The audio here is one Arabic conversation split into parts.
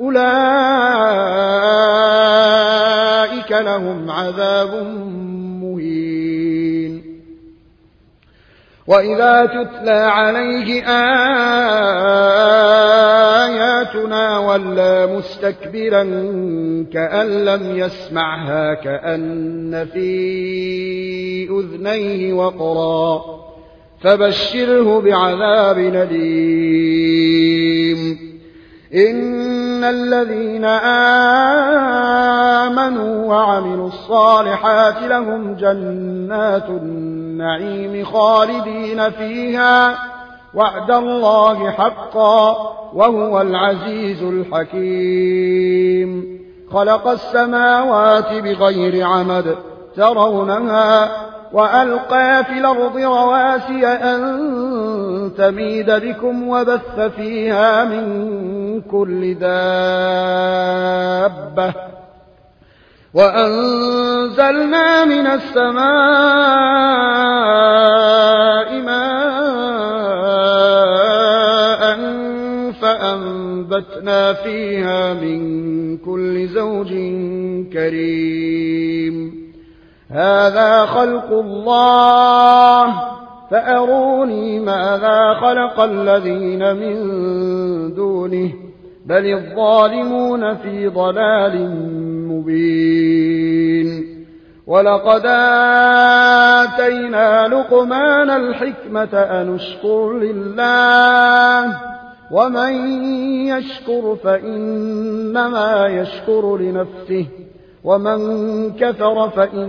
أولئك لهم عذاب مهين. وإذا تتلى عليه آياتنا ولى مستكبرا كأن لم يسمعها كأن في أذنيه وقرا فبشره بعذاب نديم إن الذين آمنوا وعملوا الصالحات لهم جنات النعيم خالدين فيها وعد الله حقا وهو العزيز الحكيم خلق السماوات بغير عمد ترونها وألقى في الأرض رواسي أن تميد بكم وبث فيها من كل دابة. وأنزلنا من السماء ماء فأنبتنا فيها من كل زوج كريم. هذا خلق الله. فأروني ماذا خلق الذين من دونه بل الظالمون في ضلال مبين. ولقد آتينا لقمان الحكمة أن اشكر لله ومن يشكر فإنما يشكر لنفسه ومن كفر فإن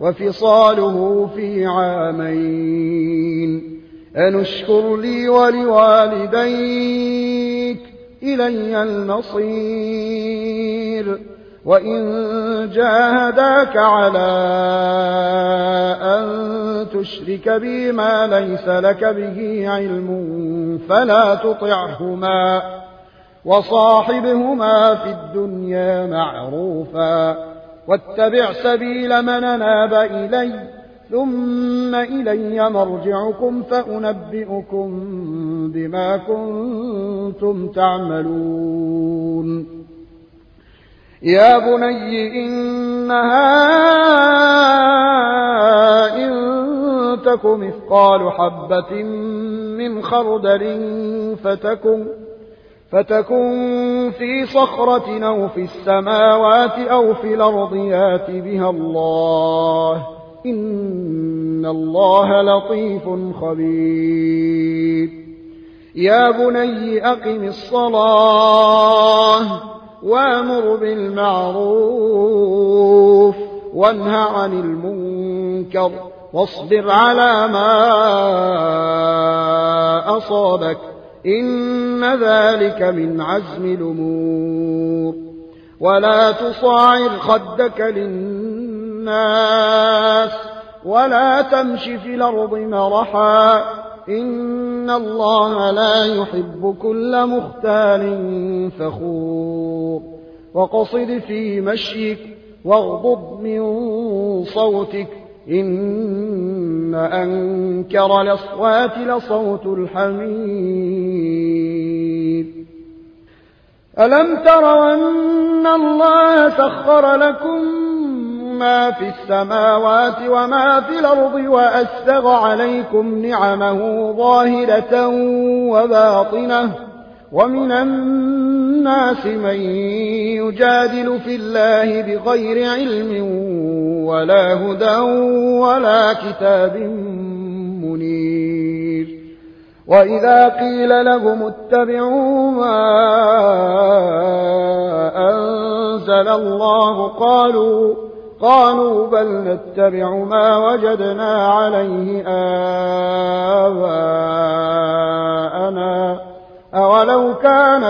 وفصاله في عامين. أن اشكر لي ولوالديك إلي المصير. وإن جاهداك على أن تشرك بي ما ليس لك به علم فلا تطعهما. وصاحبهما في الدنيا معروفا. واتبع سبيل من ناب إلي ثم إلي مرجعكم فأنبئكم بما كنتم تعملون. يا بني إنها إن تك مثقال حبة من خردل فتكن فتكن في صخرة أو في السماوات أو في الأرض يات بها الله. إن الله لطيف خبير. يا بني أقم الصلاة وأمر بالمعروف وانه عن المنكر واصبر على ما أصابك إن ذلك من عزم الأمور. ولا تصاعر خدك للناس ولا تمش في الأرض مرحا. إن الله لا يحب كل مختال فخور. وقصد في مشيك واغضض من صوتك. إن أنكر الأصوات لصوت الحمير ألم تروا أن الله سخر لكم ما في السماوات وما في الأرض وأسغ عليكم نعمه ظاهرة وباطنة ومن من يجادل في الله بغير علم ولا هدى ولا كتاب منير. وإذا قيل لهم اتبعوا ما أنزل الله قالوا قالوا بل نتبع ما وجدنا عليه آباءنا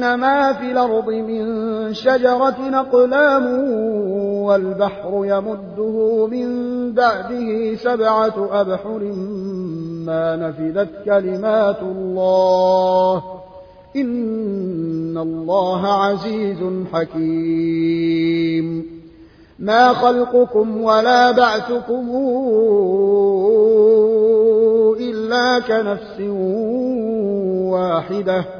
ما في الأرض من شجرة أقلام والبحر يمده من بعده سبعة أبحر ما نفذت كلمات الله إن الله عزيز حكيم. ما خلقكم ولا بعثكم إلا كنفس واحدة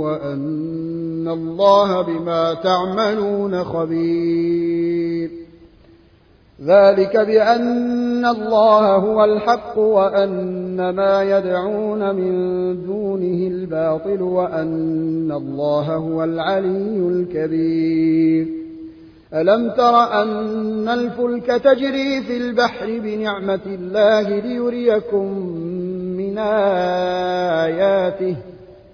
وأن الله بما تعملون خبير. ذلك بأن الله هو الحق وأن ما يدعون من دونه الباطل وأن الله هو العلي الكبير. ألم تر أن الفلك تجري في البحر بنعمة الله ليريكم من آياته؟